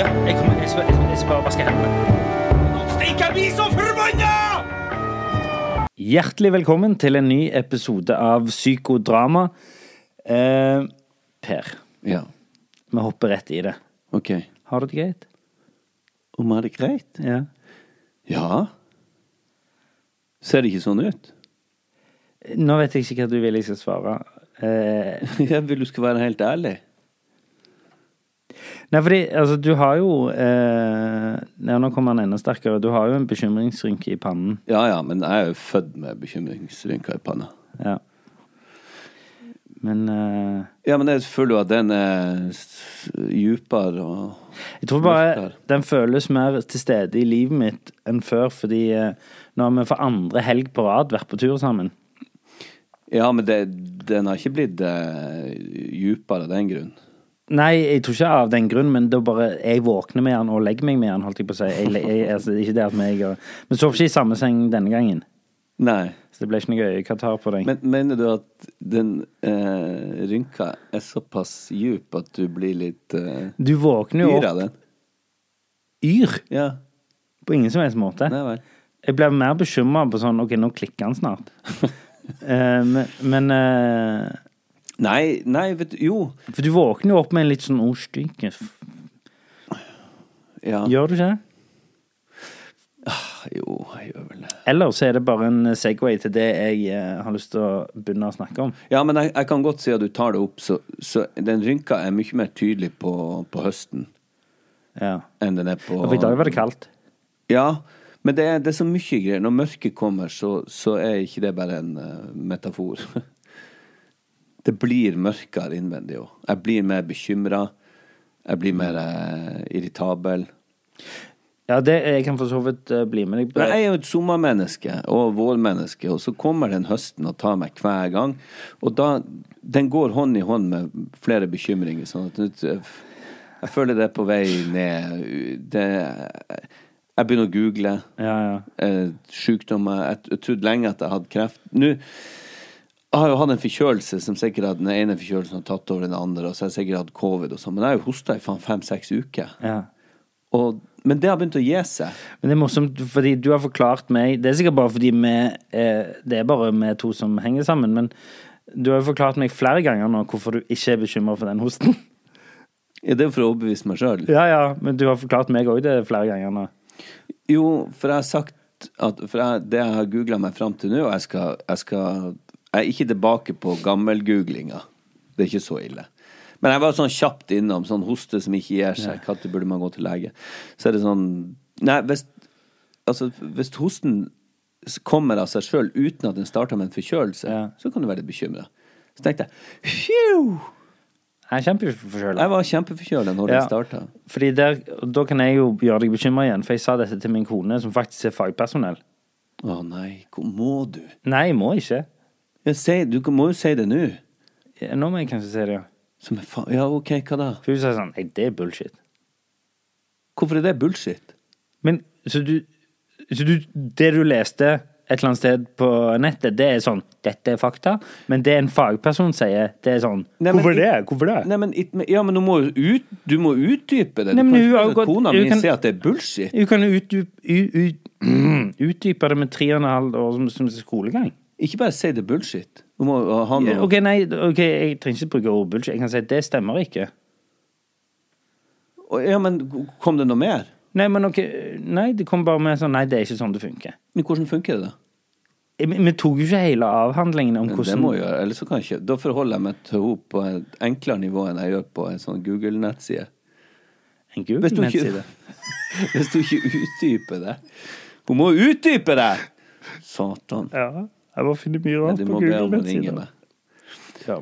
Ja, jeg, kommer, jeg, skal, jeg, skal- jeg skal bare vaske hendene. Stikk, jeg så forbanna! Hjertelig velkommen til en ny episode av Psykodrama. Eh, per, Ja, vi hopper rett i det. ok. Har du det greit? Om er det greit? Ja. Ja. Ser det ikke sånn ut? Nå vet jeg ikke hva du vil jeg skal svare. Eh, Jeg vil du skal være helt ærlig. Nei, fordi altså, du har jo eh, ja, Nå kommer han enda sterkere. Du har jo en bekymringsrynke i pannen. Ja ja, men jeg er jo født med bekymringsrynker i panna. Ja. Men eh, Ja, men jeg føler jo at den er djupere og jeg tror bare Mørkere. den føles mer til stede i livet mitt enn før, fordi eh, nå har vi for andre helg på rad vært på tur sammen. Ja, men det, den har ikke blitt eh, djupere av den grunn. Nei, jeg tror ikke av den grunn, men det er bare jeg våkner med han og legger meg med han, holdt jeg på å si. Jeg, jeg, altså, ikke det at meg og Men sov ikke i samme seng denne gangen. Nei. Så det ble ikke noe øyekatarr på deg. Men mener du at den eh, rynka er såpass djup at du blir litt eh, du våkner jo yr av den? yr Ja. på ingen som helst måte. Nei vel. Jeg blir mer bekymra på sånn OK, nå klikker han snart. Eh, men men eh, Nei, nei, vet du Jo. For du våkner jo opp med en litt sånn 'å. Ja. Gjør du ikke det? Jo, jeg gjør vel det. Eller så er det bare en Segway til det jeg eh, har lyst til å begynne å snakke om. Ja, men jeg, jeg kan godt si at du tar det opp, så, så den rynka er mye mer tydelig på, på høsten Ja. enn den er på For i dag var det kaldt. Ja, men det er, det er så mye greier. Når mørket kommer, så, så er ikke det bare en eh, metafor. det blir mørkere innvendig òg. Jeg blir mer bekymra. Jeg blir mer eh, irritabel. Ja, det, jeg kan for så vidt eh, bli med deg på det. jeg er jo et sommermenneske og vårmenneske, og så kommer den høsten og tar meg hver gang. Og da Den går hånd i hånd med flere bekymringer. Sånn at jeg, jeg føler det er på vei ned. Det, jeg begynner å google Ja, ja. eh, sykdommer. Jeg, jeg trodde lenge at jeg hadde kreft. Nå jeg har jo hatt en forkjølelse som sikkert at den ene forkjølelsen har tatt over den andre, og så har jeg sikkert hatt covid og sånn, men jeg har jo hosta i faen fem-seks uker. ja. Og, men det har begynt å gi seg. Men det er morsomt, fordi du har forklart meg Det er sikkert bare fordi vi eh, Det er bare vi to som henger sammen, men du har jo forklart meg flere ganger nå hvorfor du ikke er bekymra for den hosten. Ja, det er for å overbevise meg sjøl. Ja, ja, men du har forklart meg òg det flere ganger nå. Jo, for jeg har sagt at jeg, det jeg har googla meg fram til nå, og jeg skal, jeg skal Jeg er ikke tilbake på gammelgooglinga. Det er ikke så ille. Men jeg var sånn kjapt innom sånn hoste som ikke gir seg. Når burde man gå til lege? Så er det sånn Nei, hvis Altså, hvis hosten kommer av seg sjøl uten at den starter med en forkjølelse, Ja. så kan du være litt bekymra. Så tenkte jeg Phew! Jeg er kjempeforkjøla. Jeg var kjempeforkjøla når Ja. det starta. Fordi der, da kan jeg jo gjøre deg bekymra igjen, for jeg sa dette til min kone, som faktisk er fagpersonell. Å nei, hvor må du? Nei, jeg må ikke. Ja, si, du må jo si det nå. Ja, Nå må jeg kanskje si det, ja. Som er fa ja, OK, hva da? For hun sier sånn Nei, det er bullshit. Hvorfor er det bullshit? Men så du, så du Det du leste et eller annet sted på nettet, det er sånn Dette er fakta. Men det en fagperson sier, det er sånn Nei, Hvorfor det? Hvorfor det? Nei, men, ja, men du må jo ut, du må utdype det. Nei, men du hun kan har gått- kona mi sier at det er bullshit. Du kan utdype, ut, ut, utdype det med tre og en halv år som, som skolegang. Ikke bare si det er bullshit. Du må ha noe Ok, nei, ok, jeg trenger ikke bruke ordet bullshit. Jeg kan si at det stemmer ikke. Ja, men kom det noe mer? Nei, men ok, nei, det kom bare med sånn Nei, det er ikke sånn det funker. Men hvordan funker det, da? Vi vi tok jo ikke hele avhandlingen om hvordan Det må jeg gjøre, ellers så kan jeg ikke Da forholder jeg meg til henne på et enklere nivå enn jeg gjør på en sånn Google-nettside. En Google-nettside. hvis du ikke utdyper det. Hun må utdype det! Satan. Ja, jeg bare finner mye rart på Google-nettsida. Ja.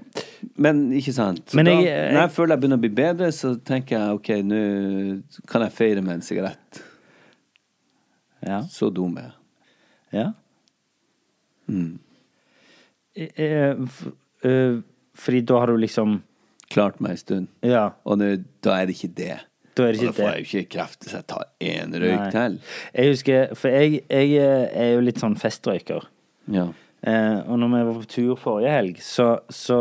Men ikke sant. Så Men jeg- da, når jeg føler jeg begynner å bli bedre, så tenker jeg ok, nå kan jeg feire med en sigarett. Ja. Så dum er jeg. ja. Mm. Eh, eh, eh, fordi da har du liksom Klart meg en stund. Ja, Og nå, da er det ikke det. da er det Og da får jeg jo ikke kreft hvis jeg tar én røyk til. Jeg husker For jeg, jeg er jo litt sånn festrøyker. Ja. Eh, og når vi var på tur forrige helg, så, så,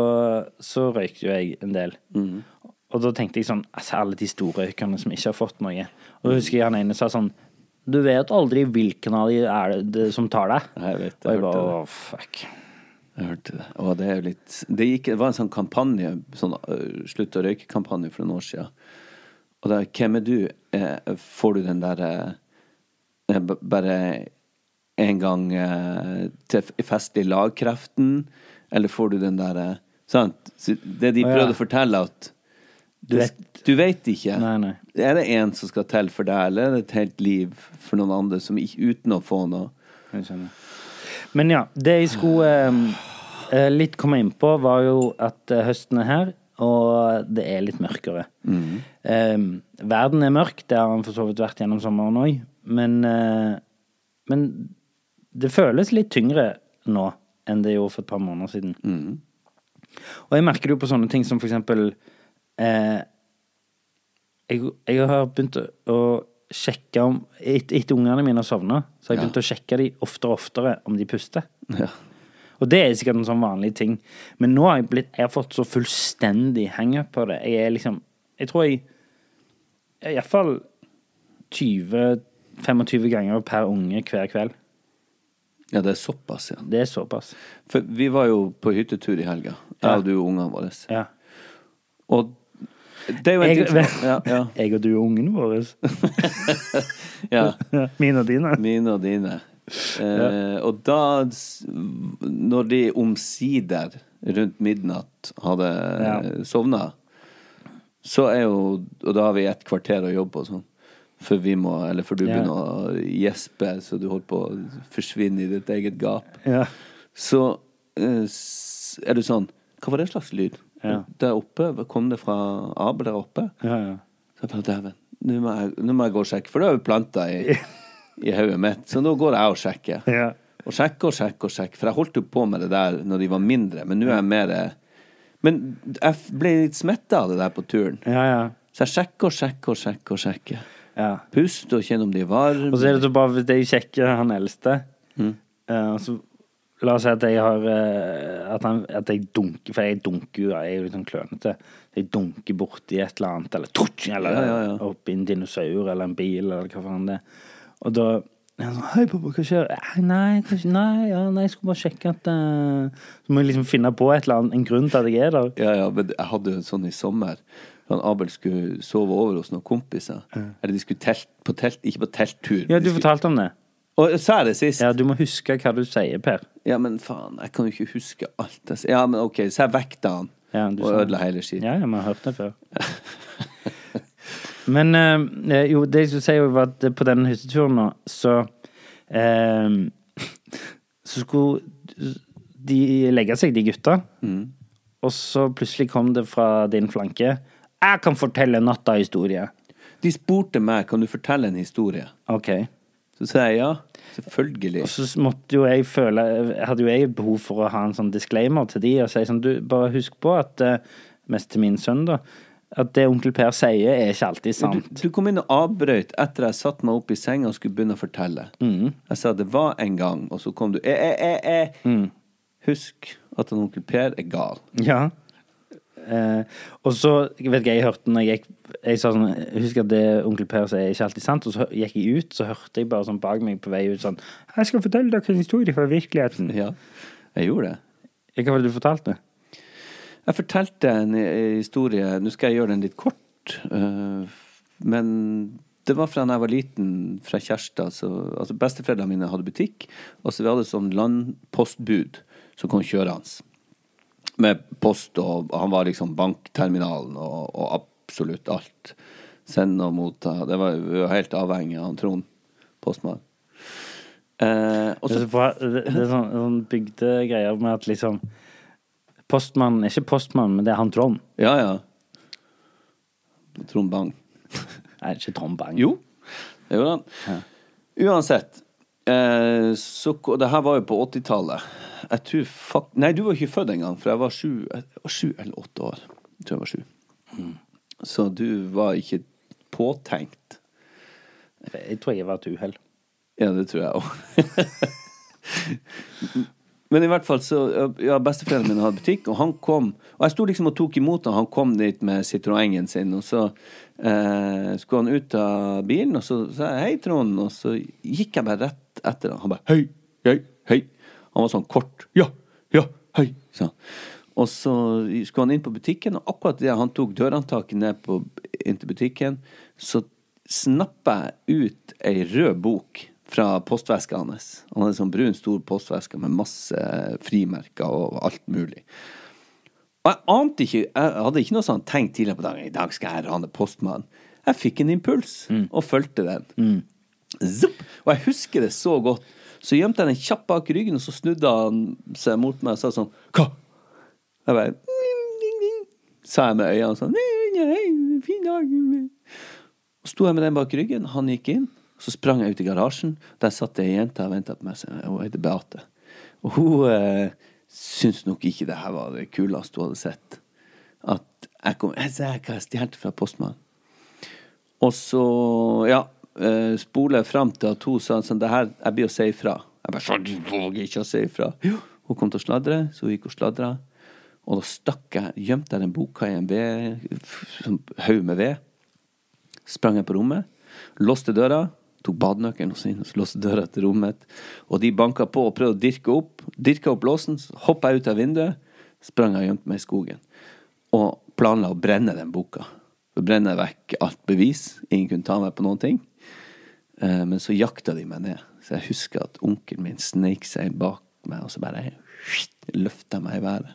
så røykte jo jeg en del. Mm. Og da tenkte jeg sånn Altså, alle de storrøykerne som ikke har fått noe. Og da husker jeg han ene sa sånn Du vet aldri hvilken av de er det, som tar deg. Jeg vet, Og jeg jeg bare det. Fuck. Jeg hørte det. Og det er jo litt Det, gikk, det var en sånn kampanje, sånn uh, slutt å røyke-kampanje for noen år siden. Og da, hvem er du? Eh, får du den derre eh, Bare en gang eh, til fest i lagkreften? Eller får du den derre Sant? Så Det de prøvde å fortelle, at Du vet du vet ikke. Nei, nei. Er det en som skal til for deg, eller er det et helt liv for noen andre som ikke, uten å få noe. Men ja, det jeg skulle eh, eh, litt komme inn på, var jo at eh, høsten er her, og det er litt mørkere. Eh, verden er mørk, det har han for så vidt vært gjennom sommeren òg, men, eh, men det føles litt tyngre nå enn det gjorde for et par måneder siden. Og jeg merker det jo på sånne ting som for eksempel eh, jeg, jeg har begynt å, sjekke om Etter et ungene mine har sovna, så har jeg Ja. å sjekke de oftere og oftere om de puster. Ja. Og det er sikkert en sånn vanlig ting. Men nå har jeg blitt Jeg har fått så fullstendig hangup på det. Jeg er liksom Jeg tror jeg Iallfall 20-25 ganger per unge hver kveld. Ja, det er såpass, ja. Det er såpass. For vi var jo på hyttetur i helga, jeg og du og ungene våre. Ja. Og det er jo en Jeg, ting som ja, ja, jeg og du og ungene våre. ja. Mine og dine. Mine og dine. Eh, og da, når de omsider rundt midnatt hadde Ja. sovna, så er jo Og da har vi et kvarter å jobbe på sånn. Før vi må Eller før du yeah. begynner å gjespe så du holder på å forsvinne i ditt eget gap. Yeah. Så eh, er du sånn Hva var det slags lyd? Yeah. Der oppe? Kom det fra Abel der oppe? Ja, ja. Så jeg bare, nå må jeg, nå må jeg gå og sjekke, for det er jo planta i, i hodet mitt. Så nå går jeg og sjekker. Ja. Og sjekker og sjekker og sjekker. For jeg holdt jo på med det der når de var mindre, men nå er jeg mer Men jeg ble litt smitta av det der på turen. ja, ja. Så jeg sjekker og sjekker og sjekker og sjekker. Ja. Pust og kjenne om de er varme. Og så er det så bare hvis jeg sjekker han eldste Mm. uh, så La oss si at jeg har uh, at, han, at jeg dunker For jeg dunker jo, jeg er jo litt sånn klønete. Jeg dunker borti et eller annet, eller tutsch, eller Ja, ja, oppi en dinosaur eller en bil, eller hva faen det er. Og da jeg sånn Hei, pappa, hva skjer? «Eh, Nei, kanskje, nei, ja, nei, jeg skulle bare sjekke at uh... Så må jeg liksom finne på et eller annet, en grunn til at jeg er der. Ja, ja, men jeg hadde jo sånn i sommer. Han Abel skulle sove over hos noen kompiser. Eller de skulle telt, på telt, ikke på telttur. Ja, du skulle- fortalte om det. Og sa jeg det sist? Ja, du må huske hva du sier, Per. Ja, men faen, jeg kan jo ikke huske alt. jeg sier. Ja, men OK, så jeg vekta han Ja, og ødela hele skiten. Ja, ja, vi har hørt det før. Men eh, jo, det jeg skulle si var at på denne hytteturen nå, så eh, Så skulle de legge seg, de gutta. Og så plutselig kom det fra din flanke Jeg kan fortelle natta-historie. De spurte meg kan du fortelle en historie. OK. Så sa jeg ja, selvfølgelig. Og så måtte jo jeg føle Hadde jo jeg behov for å ha en sånn disclaimer til de og si sånn Du, bare husk på at eh, Mest til min sønn, da. At det onkel Per sier, er ikke alltid sant. du kom inn og avbrøt etter jeg satte meg opp i senga og skulle begynne å fortelle. Jeg sa det var en gang, og så kom du eh, eh, eh, eh. Husk at han onkel Per er gal. Ja. Eh, og så vet ikke jeg hørte når jeg gikk Jeg sa sånn husker at det onkel Per sier, er ikke alltid sant. Og så gikk jeg ut, så hørte jeg bare sånn bak meg på vei ut sånn Jeg skal fortelle dere en historie fra virkeligheten. Ja, jeg gjorde det. Hva var det du fortalte? Jeg fortalte en eh, historie Nå skal jeg gjøre den litt kort. eh, men det var fra da jeg var liten, fra Kjærstad. Altså Besteforeldrene mine hadde butikk, og så vi hadde sånn landpostbud som kom kjørende. Med post, og han var liksom bankterminalen og, og absolutt alt. Sende og motta. Det var, vi var helt avhengig av Trond, postmann. Eh, også, Det er, sånn, sånn bygdegreier med at liksom Postmannen er ikke postmann, men det er han Trond. Ja, ja. Trond Bang. Nei, ikke Trond Bang. Jo, det gjorde han. Uansett. Eh, så Det her var jo på 80-tallet. Jeg tror fakt... Nei, du var ikke født engang, for jeg var sju, sju eller åtte år. Jeg tror jeg var sju. Så du var ikke påtenkt. Jeg tror jeg var et uhell. Ja, det tror jeg òg. Men i hvert fall så Ja, besteforeldrene mine hadde butikk, og han kom Og jeg sto liksom og tok imot han. Han kom dit med Citroën-en sin, og så eh, skulle han ut av bilen, og så sa jeg 'hei, Trond', og så gikk jeg bare rett etter han. Han bare 'hei, hei, hei'. Han var sånn kort. 'Ja, ja, hei', han. Og så skulle han inn på butikken, og akkurat idet han tok dørhåndtaket ned på, inn til butikken, så snappa jeg ut ei rød bok fra postveska hans. Han hadde sånn brun, stor postveske med masse frimerker og alt mulig. Og jeg ante ikke Jeg hadde ikke noe sånn tenkt tidligere på dagen i dag skal jeg rane postmannen. Jeg fikk en impuls og fulgte den. Zup! Og jeg husker det så godt. Så gjemte jeg den kjapt bak ryggen, og så snudde han seg mot meg og sa sånn Hva? Jeg bare Sa jeg med øynene sånn «Nei, fin dag. Og sto jeg med den bak ryggen, han gikk inn, så sprang jeg ut i garasjen. Der satt ei jente og venta på meg. så Hun heter Beate. Og hun eh, syntes nok ikke det her var det kuleste hun hadde sett. At jeg kom Jeg sa hva jeg stjal fra postmannen. Og så, ja, eh, spoler fram til at hun sa sånn Det her, jeg blir å si ifra. Jeg bare sånn, våger ikke å si ifra. Hun kom til å sladre, så hun gikk og sladra. Og da stakk jeg, gjemte jeg den boka i en sånn haug med ved. Sprang jeg på rommet, låste døra, tok badenøkkelen og inn låste døra til rommet. Og de banka på og prøvde å dirke opp. Dirka opp låsen, hoppa jeg ut av vinduet, sprang jeg og gjemte meg i skogen. Og planla å brenne den boka. Brenne vekk alt bevis. Ingen kunne ta meg på noen ting. Eh, Men så jakta de meg ned. Så jeg husker at onkelen min sneik seg bak meg, og så bare løfta meg i været.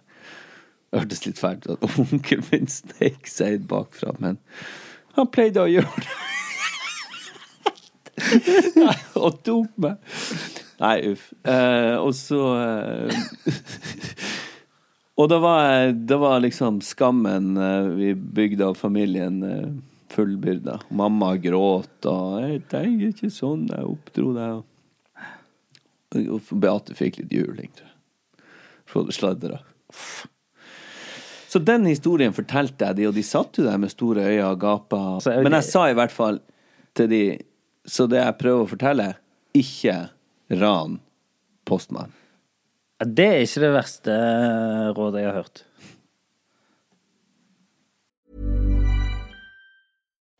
Det hørtes litt fælt ut at onkelen min sneik seg bakfra, men han pleide å gjøre det. Og tok meg. Nei, uff. Eh, og så eh, Og da var, da var liksom skammen eh, vi bygde av familien eh, fullbyrda. Mamma gråt, og 'Jeg tenker ikke sånn, jeg oppdro deg'. Og, Beate fikk litt juling, tror jeg. For å sladre. Så den historien fortalte jeg de, og de satt jo der med store øyne og gapa. Men jeg sa i hvert fall til de Så det jeg prøver å fortelle, ikke ran postmann. Det er ikke det verste rådet jeg har hørt.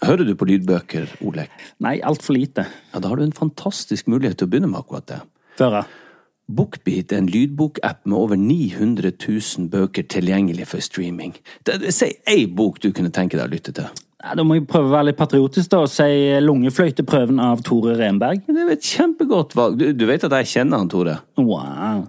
Hører du på lydbøker, Olek? Nei, altfor lite. Ja, da har du en fantastisk mulighet til å begynne med akkurat det. Før jeg. Bookbeat er en lydbokapp med over 900 000 bøker tilgjengelig for streaming. Si ei bok du kunne tenke deg å lytte til. Ja, da må jeg prøve å være litt patriotisk da, og si Lungefløyteprøven av Tore Renberg. Det er et kjempegodt valg. Du, du vet at jeg kjenner han, Tore? Wow.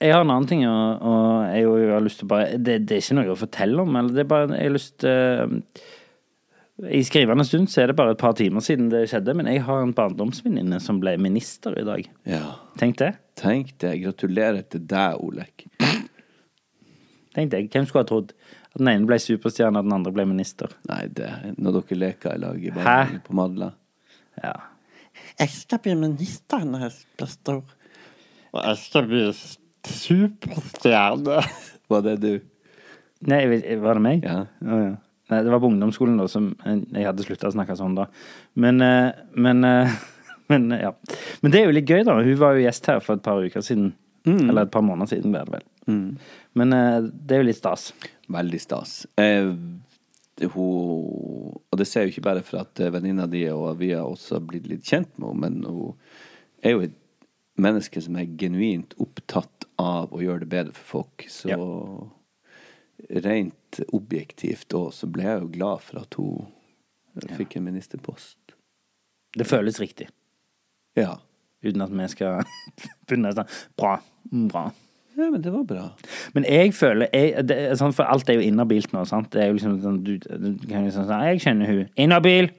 Jeg har en annen ting, og, og jeg, jeg har lyst til bare det, det er ikke noe å fortelle om, eller det er bare jeg har lyst til I skrivende stund så er det bare et par timer siden det skjedde, men jeg har en barndomsvenninne som ble minister i dag. Ja. Tenk det. Tenk det. Gratulerer til deg, Olek. Tenk det. Hvem skulle ha trodd at den ene ble superstjerne, og den andre ble minister? Nei, det er når dere leker i lag i barnehagen på Madla. Ja. Jeg skal bli minister når jeg blir stor. Og jeg skal bli superstjerne. Var det du? Nei, var det meg? Ja. Oh, ja. Nei, det var på ungdomsskolen da, som jeg hadde slutta å snakke sånn da. Men, eh, men, eh, men eh, ja. Men det er jo litt gøy, da. Hun var jo gjest her for et par uker siden. Eller et par måneder siden, ble det vel. Men eh, det er jo litt stas. Veldig stas. Eh, hun Og det ser jeg jo ikke bare for at venninna di og vi har også blitt litt kjent med henne, men hun er jo et menneske som er genuint opptatt av å gjøre det bedre for folk. Så rent objektivt òg, så ble jeg jo glad for at hun ja. fikk en ministerpost. Det føles riktig. Ja. Uten at vi skal begynne sånn Bra. Bra. ja, men det var bra. Men jeg føler jeg, det sånn, For alt er jo inhabilt nå, sant? Det er jo liksom sånn Du, du kan jo sånn sånn Jeg kjenner hun. Inhabil!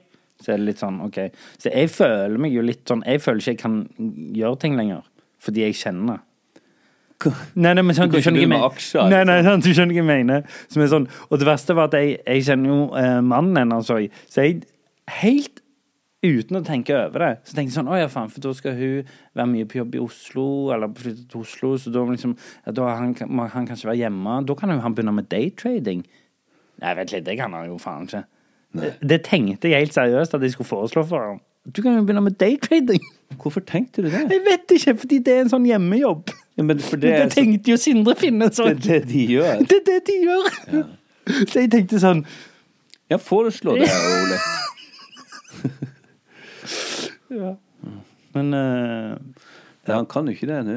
Så er det litt sånn, OK. Så jeg føler meg jo litt sånn Jeg føler ikke jeg kan gjøre ting lenger. Fordi jeg kjenner. Nei, nei, men sånn, Du skjønner ikke aksjer, Nei, nei, liksom. sånn, du skjønner ikke mener. Som er sånn, og det verste var at jeg, jeg kjenner jo eh, mannen hennes òg. Så jeg helt uten å tenke over det, så tenkte jeg sånn Å ja, faen, for da skal hun være mye på jobb i Oslo, eller flytte til Oslo, så da liksom ja, Da han, må han kanskje være hjemme. Da kan jo han begynne med daytrading. Nei, vent litt, det kan han jo faen ikke. Det, det tenkte jeg helt seriøst at jeg skulle foreslå for ham. Du kan jo begynne med daytrading. Hvorfor tenkte du det? Jeg vet ikke, fordi det er en sånn hjemmejobb. Ja, Det, det, tenkte jo Sindre Finne det sånn. er det de gjør. Det er det de gjør! Så jeg tenkte sånn Ja, foreslå det, Ole. ja. Men uh, Ja, han kan jo ikke det nå.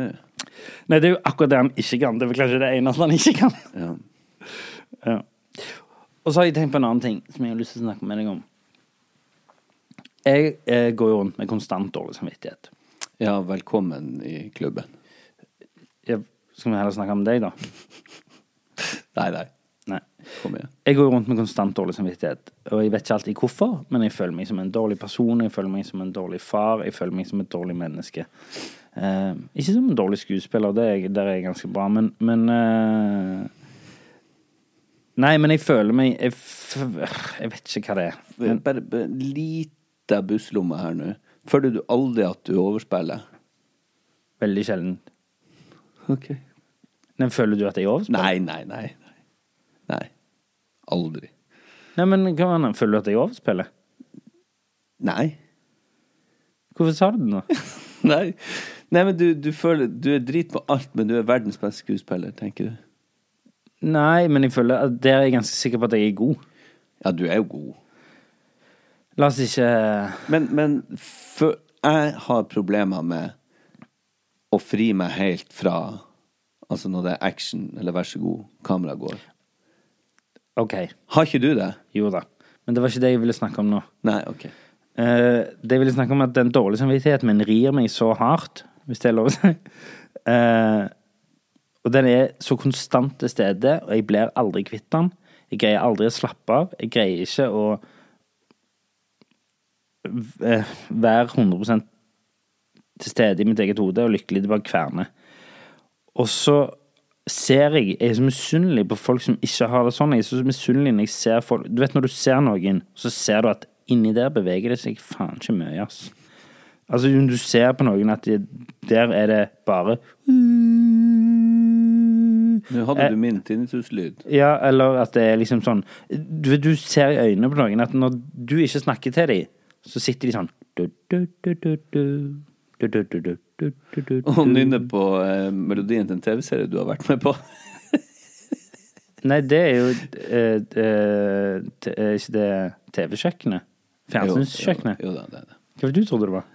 Nei, det er jo akkurat det han ikke kan. Det er vel kanskje det eneste han ikke kan. Ja. Ja. Og så har jeg tenkt på en annen ting som jeg har lyst til å snakke med deg om. Jeg jeg går jo rundt med konstant dårlig samvittighet. Ja, velkommen i klubben. Skal vi heller snakke om deg, da? Nei, nei. Nei. Kom igjen. Jeg går rundt med konstant dårlig samvittighet, og jeg vet ikke alltid hvorfor, men jeg føler meg som en dårlig person, jeg føler meg som en dårlig far, jeg føler meg som et dårlig menneske. Uh, ikke som en dårlig skuespiller, det er, der er jeg ganske bra, men, men uh, Nei, men jeg føler meg jeg, jeg vet ikke hva det er. Men, Bare, bare lita busslomme her nå. Føler du aldri at du overspiller? veldig sjelden. Ok. Men føler du at jeg overspiller? Nei, nei, nei. Nei. nei. Aldri. Nei, men hva annet? Føler du at jeg overspiller? Nei. Hvorfor sa du det nå? Nei, nei men du, du føler Du er drit på alt, men du er verdens beste skuespiller, tenker du? Nei, men jeg føler at der er jeg ganske sikker på at jeg er god. Ja, du er jo god. La oss ikke Men, men for, jeg har problemer med å fri meg helt fra Altså når det er action, eller vær så god, kameraet går. OK. Har ikke du det? Jo da. Men det var ikke det jeg ville snakke om nå. Nei, ok. Eh, det jeg ville snakke om, er at den dårlige samvittigheten min rir meg så hardt, hvis det er lov å si. Eh, og den er så konstant til stede, og jeg blir aldri kvitt den. Jeg greier aldri å slappe av. Jeg greier ikke å eh, være 100% til stede i mitt eget hode og lykkelig. til bare kverner. Og så ser jeg Jeg er så misunnelig på folk som ikke har det sånn. Jeg er så misunnelig når jeg ser folk Du vet når du ser noen, så ser du at inni der beveger det seg faen ikke mye, ass. Altså, du ser på noen at de, der er det bare Nå hadde du min tinnitus-lyd. Ja, eller at det er liksom sånn Du, du ser i øynene på noen at når du ikke snakker til dem, så sitter de sånn du, du, du, du, du, Og nynne på eh, melodien til en TV-serie du har vært med på. Nei, det er jo eh, eh, t- Er ikke det TV-kjøkkenet? Fjernsynskjøkkenet? Jo, jo, da, det er det. Hva var det du trodde det var?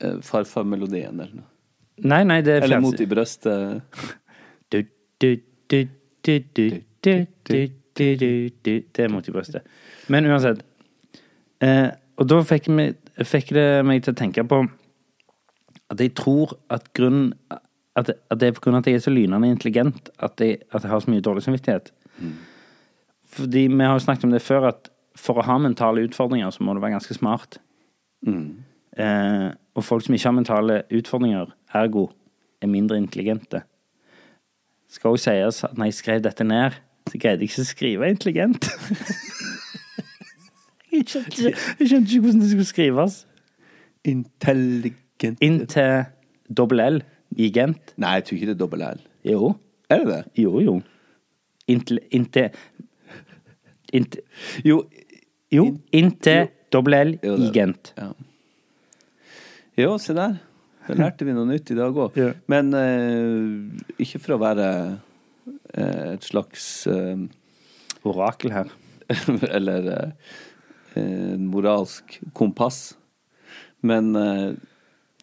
Eh, Farfarmelodien eller noe. Nei, nei, det er Eller Mot i brøstet. Du, du, du, du, du, du, du, du, du, du. Det er mot i brøstet. Men uansett. Eh, og da fikk, vi, fikk det meg til å tenke på at jeg tror at grunnen at, at det er av at jeg er så lynende intelligent at jeg, at jeg har så mye dårlig samvittighet. Fordi vi har jo snakket om det før, at for å ha mentale utfordringer, så må du være ganske smart. Eh, og folk som ikke har mentale utfordringer, ergo er mindre intelligente. Skal jo sies at når jeg skrev dette ned, så greide jeg ikke å skrive intelligent. jeg, skjønte ikke, jeg skjønte ikke hvordan det skulle skrives. Intelligent Inntil dobbel L i Gent. Nei, jeg tror ikke det er dobbel L. Jo. Er det det? Jo, jo. Inntil Inntil Inntil Jo. Jo, inntil dobbel L i Gent. Ja. Jo, se der. Da lærte vi noe nytt i dag òg. Ja. Men uh, ikke for å være uh, et slags uh, Orakel her. Eller moralsk kompass. Men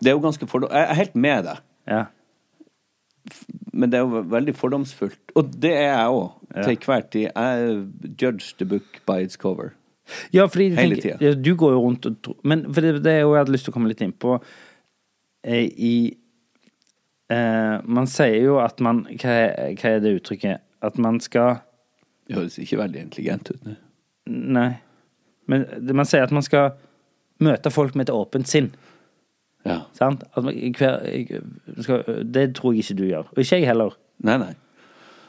det er jo ganske fordom... Jeg er helt med deg. Ja. Men det er jo veldig fordomsfullt. Og det er jeg òg, Ja. til hver tid. Jeg judge the book by its cover. Ja, fordi du, Hele tenker- tida. ja, Du går jo rundt og tror Men for det, det er jo jeg hadde lyst til å komme litt inn på eh, I eh, Man sier jo at man hva er, hva er det uttrykket? At man skal Det høres ikke veldig intelligent ut nå. Nei. Men man sier at man skal møte folk med et åpent sinn. Ja. Sant? At man, hver, skal, det tror jeg ikke du gjør. Og ikke jeg heller. Nei, nei.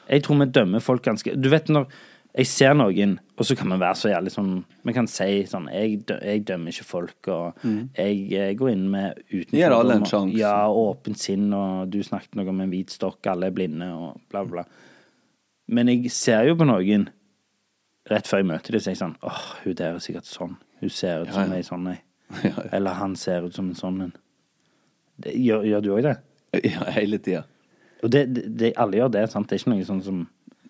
Jeg tror vi dømmer folk ganske Du vet når jeg ser noen, og så kan vi være så jævlig sånn Vi kan si sånn Jeg, dø, jeg dømmer ikke folk, og jeg, jeg, går inn med uten Gir alle en sjanse. Ja, åpent sinn, og du snakket noe om en hvit stokk, alle er blinde, og bla, bla. Men jeg ser jo på noen rett før jeg møter dem, så er jeg sånn Åh, hun der er sikkert sånn. Hun ser ut som ja. ei sånn ei. Ja, ja. Eller han ser ut som en sånn en. Gjør, gjør du òg det? Ja, hele tida. Og det, det, det, alle gjør det, sant? Det er ikke noe sånn som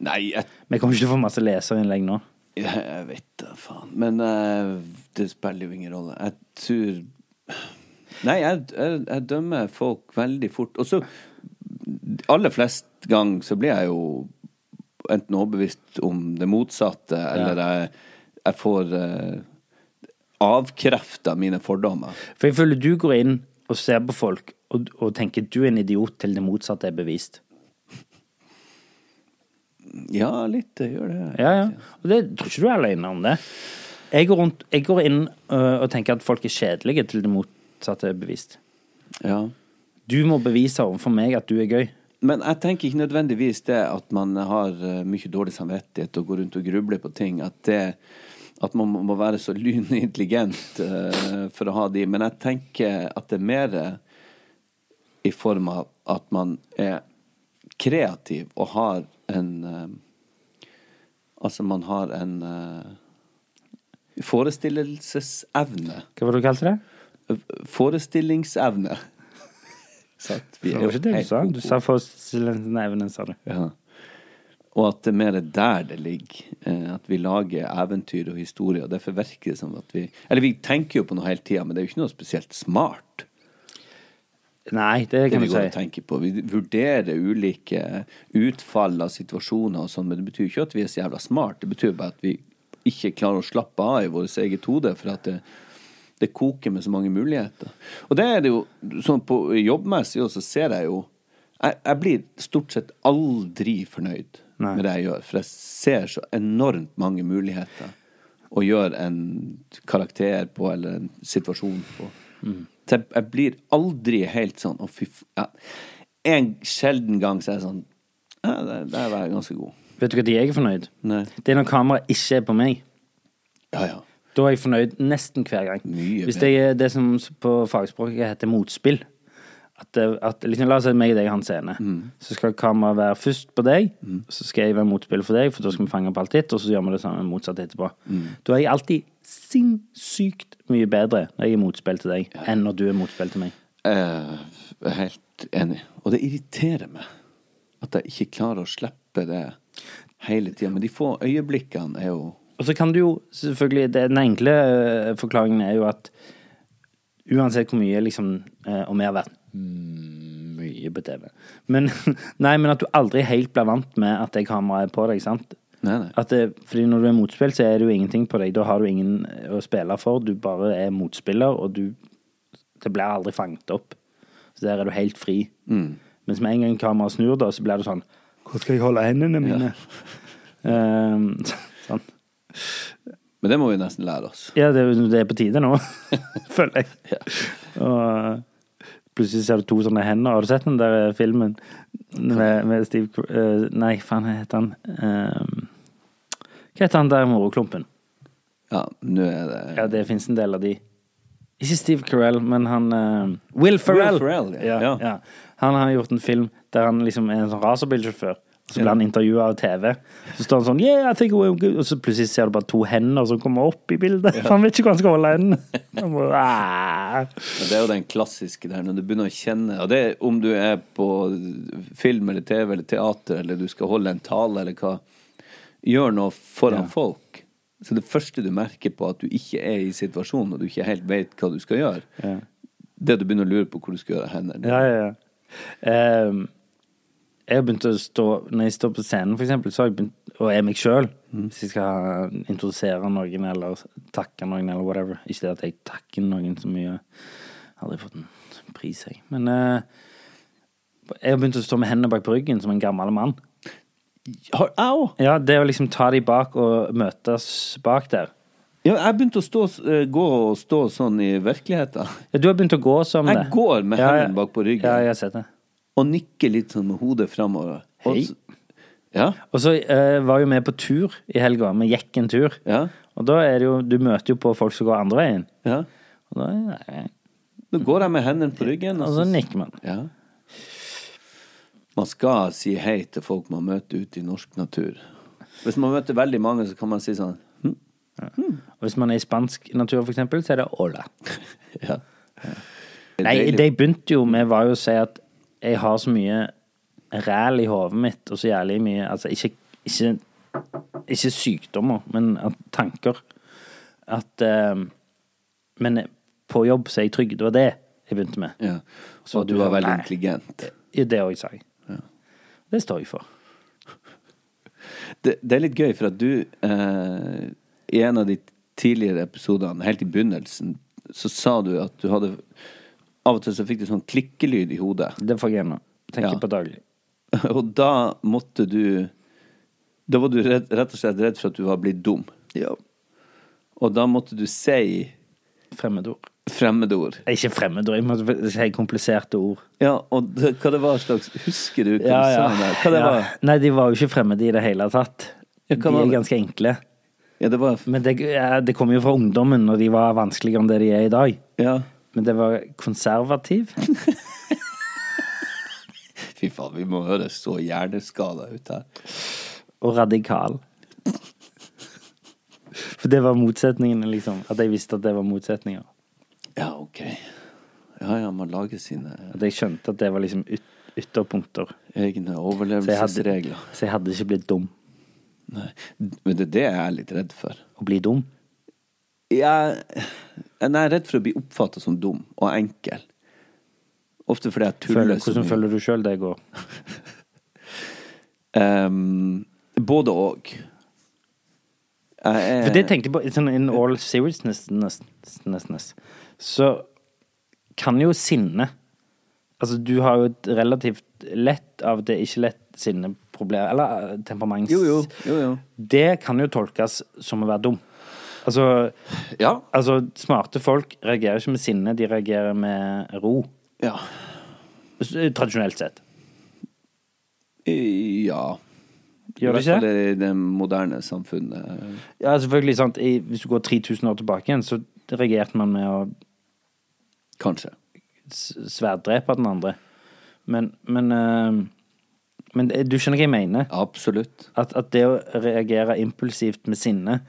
Nei, jeg, Vi kommer ikke til å få masse leserinnlegg nå. jeg, jeg vet da faen. Men uh, det spiller jo ingen rolle. Jeg tror Nei, jeg, jeg, jeg dømmer folk veldig fort. Og så Aller flest gang så blir jeg jo enten overbevist om det motsatte, eller jeg, jeg får uh, avkrefta mine fordommer. For jeg føler du går inn og ser på folk og, og tenker du er en idiot til det motsatte er bevist. Ja, litt det gjør det. Ja, ja. Og det tror ikke du er alene om det. Jeg går, rundt, jeg går inn uh, og tenker at folk er kjedelige til det motsatte er bevist. Ja. Du må bevise overfor meg at du er gøy. Men jeg tenker ikke nødvendigvis det at man har eh, mye dårlig samvittighet og går rundt og grubler på ting. At, det, at man må- være så lynintelligent uh, for å ha de. Men jeg tenker at det er mer i form av at man er kreativ og har en uh, Altså, man har en uh, forestillelsesevne. Hva var det du kalte det? Forestillingsevne. Vi Det er var jo ikke det du helt sa. Du sa forestillelsesevne, sa du. Ja. Og at det er mer der det ligger. Eh, At vi lager eventyr og historier. Og derfor virker det som at vi Eller vi tenker jo på noe hele tida, men det er jo ikke noe spesielt smart. Nei, det Det kan vi si. Tenke på. Vi vurderer ulike utfall av situasjoner og sånn, men det betyr ikke at vi er så jævla smart. Det betyr bare at vi ikke klarer å slappe av i vårt eget hode, for at det, det koker med så mange muligheter. Og det er det jo sånn på jobbmessig og så ser jeg jo jeg, jeg blir stort sett aldri fornøyd Nei. med det jeg gjør, for jeg ser så enormt mange muligheter å gjøre en karakter på, eller en situasjon på. Så jeg, jeg blir aldri helt sånn Å, fy. Ja. En sjelden gang så er jeg sånn Ja, der, der var jeg ganske god. Vet du når jeg er fornøyd? Nei. Det er når kameraet ikke er på meg. Ja, ja. Da er jeg fornøyd nesten hver gang. Mye Hvis det er det som på fagspråket heter motspill. At, at liksom, La oss si meg og deg har en scene. Mm. Så skal kameraet være først på deg, så skal jeg være motspiller for deg, for da skal vi fange opp alt ditt, og så gjør vi det samme motsatt etterpå. Mm. Da er jeg alltid sinnssykt mye bedre når jeg er motspill til deg, enn når du er motspill til meg. Eh, Jeg er helt enig. Og det irriterer meg at jeg ikke klarer å slippe det hele tida. Men de få øyeblikkene er jo Og så kan du jo selvfølgelig Den enkle eh, forklaringen er jo at uansett hvor mye liksom eh, Og vi har vært mye på TV. Men, nei, men at du aldri helt blir vant med at det kameraet er på deg, sant? Nei, nei. At det, fordi når du er motspill, så er det jo ingenting på deg. Da har du ingen å spille for. Du bare er motspiller, og du Det blir aldri fanget opp. Så der er du helt fri. Mens med en gang kameraet snur, da, så blir det sånn Hvor skal jeg holde hendene mine? Ehm, sånn. Men det må vi nesten lære oss. Ja, det, det er på tide nå, føler jeg. Og eh, plutselig ser du to sånne hender. Har du sett den der filmen med, med Steve eh, Nei, faen, hva heter han? Ehm, hva heter han der moroklumpen? Ja, nå er det Ja, det fins en del av de. Ikke Steve Carell, men han uh, Will Ferrell. Will Ferrell, ja. ja. Ja. ja. Han har gjort en film der han liksom er en sånn racerbilsjåfør. Så blir han intervjua av TV. Så står han sånn Yeah, I think we're good. Og så plutselig ser du bare to hender som kommer opp i bildet. For han vet ikke hvor han skal holde hendene. «Ah». Det er jo den klassiske der, når du begynner å kjenne Og det er om du er på film eller TV eller teater, eller du skal holde en tale eller hva. Gjør noe foran Ja. folk. Så det første du merker på at du ikke er i situasjonen, og du ikke helt vet hva du skal gjøre, Ja. det er at du begynner å lure på hvor du skal gjøre hendene. Ja, ja, ja. Ehm, jeg har begynt å stå Når jeg står på scenen, for eksempel, så har jeg begynt, og er meg sjøl, hvis jeg skal introdusere noen eller takke noen eller whatever Ikke det at jeg takker noen så mye. Jeg har aldri fått en pris, jeg. Men uh, jeg har begynt å stå med hendene bak på ryggen som en gammel mann. Au! Ja, det å liksom ta de bak og møtes bak der. Ja, jeg begynte å stå, eh, gå og stå sånn i virkeligheten. Ja, du har begynt å gå som det. Jeg går med ja. hendene bak på ryggen Ja, jeg har sett det. Og nikker litt sånn med hodet framover. Hei. Ja, Og så uh, var jo vi på tur i helga. Vi gikk en tur. ja, Og da er det jo Du møter jo på folk som går andre veien. ja. Og da nei, Da går jeg med hendene på ryggen. Og så nikker man. Ja. Man skal si hei til folk man møter ute i norsk natur. Hvis man møter veldig mange, så kan man si sånn hm? ja. Og hvis man er i spansk natur, for eksempel, så er det hola. Ja. Nei, Deilig. det jeg begynte jo med, var jo å si at jeg har så mye ræl i hodet mitt, og så jævlig mye Altså ikke, ikke, ikke sykdommer, men tanker. At eh, Men på jobb så er jeg trygg. Det var det jeg begynte med. Ja. Så Og du var veldig nei. intelligent. Det òg, sa jeg. Det står jeg for. Det, det er litt gøy, for at du eh, I en av de tidligere episodene, helt i begynnelsen, så sa du at du hadde Av og til så fikk du sånn klikkelyd i hodet. Det får jeg nå. Tenker Ja. på daglig. Og da måtte du Da var du rett, rett og slett redd for at du var blitt dum. Og da måtte du si Fremmedord. fremmedord. Ikke fremmedord, jeg måtte si kompliserte ord. Ja, og det, hva det var slags Husker du hva Ja, du ja. sa der? Hva det ja. var? Nei, de var jo ikke fremmede i det hele tatt. Ja, De hva var er det? ganske enkle. Ja, det var Men det, ja, det kom jo fra ungdommen, og de var vanskeligere enn det de er i dag. Ja. Men det var konservativ. Fy faen, vi må høre så hjerneskada ut her. og radikal. For det var motsetningene, liksom. At jeg visste at det var motsetninger. Ja, ok. Ja, ja, man lager sine At jeg skjønte at det var liksom yt ytterpunkter. egne Så overlevelsesregler. så jeg hadde ikke blitt dum. Nei. Men det er det jeg er litt redd for. Å bli dum. Jeg, jeg er redd for å bli oppfatta som dum og enkel. Ofte fordi jeg tuller Føler, så hvordan føler du sjøl det går? um, både. Er For det tenkte jeg på sånn in all seriousness så kan jo sinne Altså, du har jo et relativt lett, av det ikke lett sinneproblem, eller eh, temperaments... Jo, jo. jo, jo. Det kan jo tolkes som å være dum. Altså, Ja. altså smarte folk reagerer ikke med sinne, de reagerer med ro. Ja. Tradisjonelt sett. Ja. Gjør det I hvert fall ikke? i det moderne samfunnet. Ja, selvfølgelig. sant. Hvis du går 3000 år tilbake igjen, så reagerte man med å Kanskje. sverddrepe den andre. Men, men, eh, men du skjønner hva jeg mener? Absolutt. At, at det å reagere impulsivt med sinne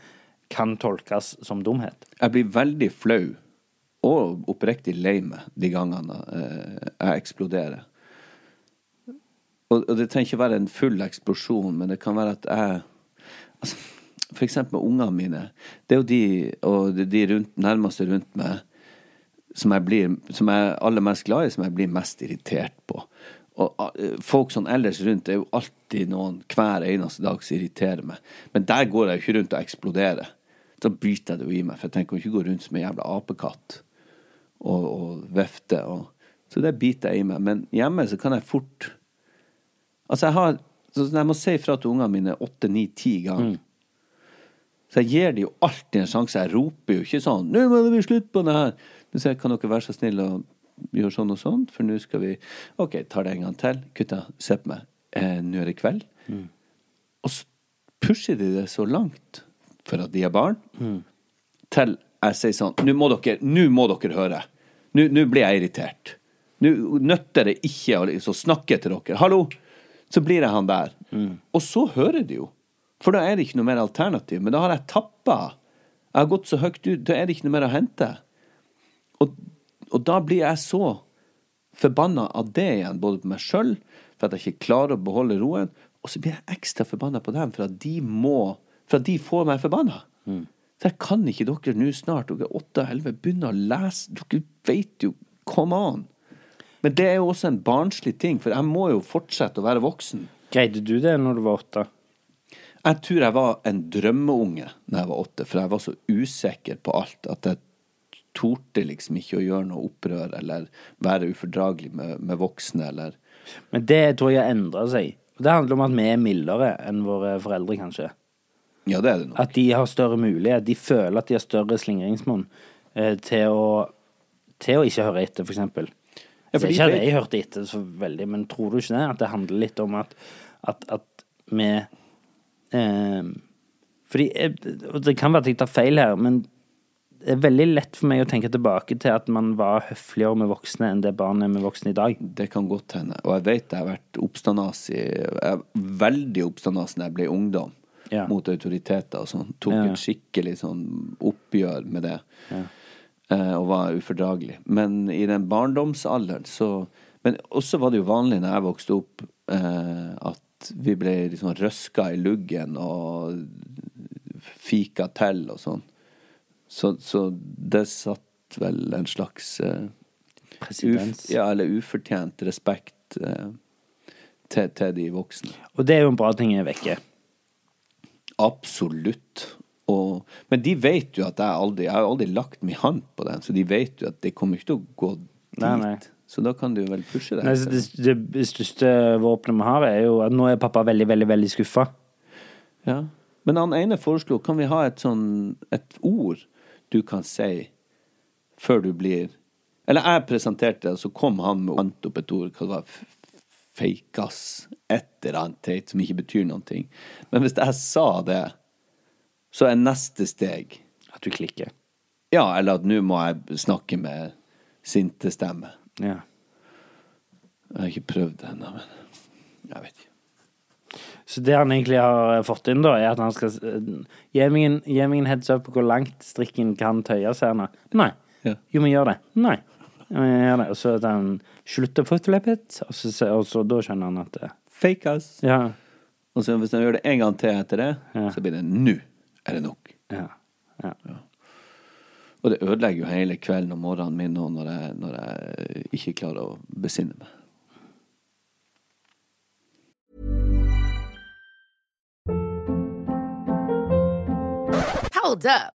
kan tolkes som dumhet. Jeg blir veldig flau og oppriktig lei meg de gangene eh, jeg eksploderer. Og, og det trenger ikke være en full eksplosjon, men det kan være at jeg altså, For eksempel ungene mine. Det er jo de og de- rundt, nærmeste rundt meg som jeg blir Som jeg er aller mest glad i, som jeg blir mest irritert på. Og folk sånn ellers rundt er jo alltid noen hver eneste dag som irriterer meg. Men der går jeg jo ikke rundt og eksploderer. Da biter jeg det jo i meg, for jeg tenker å ikke gå rundt som en jævla apekatt og, og vifte. Og, så det biter jeg i meg. Men hjemme så kan jeg fort Altså, jeg har Jeg må si fra til ungene mine åtte, ni, ti ganger. Så jeg gir dem jo alltid en sjanse. Jeg roper jo ikke sånn 'Nå må det bli slutt på det her!' Så sier jeg 'Kan dere være så snill å gjøre sånn og sånn?' For nå skal vi OK, tar det en gang til. Gutta, se på meg. Eh, nå er det kveld. Og så pusher de det så langt, for at de er barn, til jeg sier sånn Nå må dere, nå må dere høre. Nå, blir jeg irritert. Nå nytter det ikke å liksom snakke til dere. Hallo! Så blir jeg han der. Og så hører de jo. For da er det ikke noe mer alternativ. Men da har jeg tappa. Jeg har gått så høyt ut. Da er det ikke noe mer å hente. Og, og da blir jeg så forbanna av det igjen, både på meg sjøl, for at jeg ikke klarer å beholde roen, og så blir jeg ekstra forbanna på dem for at de må For at de får meg forbanna. Så jeg kan ikke dere nå snart, dere er åtte og 11, begynne å lese Dere vet jo Come on! Men det er jo også en barnslig ting, for jeg må jo fortsette å være voksen. Greide du det når du var åtte? Jeg tror jeg var en drømmeunge da jeg var åtte, for jeg var så usikker på alt at jeg torde liksom ikke å gjøre noe opprør eller være ufordragelig med, med voksne eller Men det tror jeg har endra seg. Og Det handler om at vi er mildere enn våre foreldre, kanskje. Ja, det er det nok. At de har større mulighet. De føler at de har større slingringsmonn eh, til, til å ikke høre etter, for eksempel. Ja, Så ikke det jeg hørte etter så veldig, men tror du ikke det? At det handler litt om at, at, at vi eh, Fordi jeg- Det kan være at jeg tar feil her, men det er veldig lett for meg å tenke tilbake til at man var høfligere med voksne enn det barn er med voksne i dag. Det kan godt hende. Og jeg vet jeg har vært oppstandas i Veldig oppstandas da jeg ble ungdom. Ja. Mot autoriteter og sånn. Tok Ja. et skikkelig sånn oppgjør med det. Eh, og var ufordragelig. Men i den barndomsalderen så Men også var det jo vanlig når jeg vokste opp, eh, at vi ble liksom røska i luggen og fika til og sånn. Så, så det satt vel en slags eh, Presedens. Uf, ja, eller ufortjent respekt eh, til, til de voksne. Og det er jo en bra ting er vekke. Absolutt. Og, men de vet jo at jeg aldri Jeg har aldri lagt min hånd på den, så de vet jo at det kommer ikke til å gå dit. Nei, nei. Så da kan du vel pushe det. Nei, det, det, det største våpenet vi har, er jo at nå er pappa veldig, veldig, veldig skuffa. Ja. Men han ene foreslo kan vi ha et sånn et ord du kan si før du blir Eller jeg presenterte det, og så kom han med opp et ord. Hva det var f- Feikas. Et eller annet teit som ikke betyr noen ting. Men hvis jeg sa det, så er neste steg At du klikker. Ja, eller at nå må jeg snakke med sintestemme. Ja. Jeg har ikke prøvd det ennå, men jeg vet ikke. Så det han egentlig har fått inn, da, er at han skal eh, Gi meg en, gi meg en heads up på hvor langt strikken kan tøyes her nå. Nei. Ja. Jo, men gjør det. Nei. Ja, men gjør det. Og så at han slutter å litt, og så, og så da skjønner han at det, Feikas. Ja. Og så hvis han gjør det en gang til etter det, Ja. så blir det nå er det nok. Ja. ja. Og det ødelegger jo hele kvelden og morgenen min nå når jeg, når jeg ikke klarer å besinne meg. Hold up.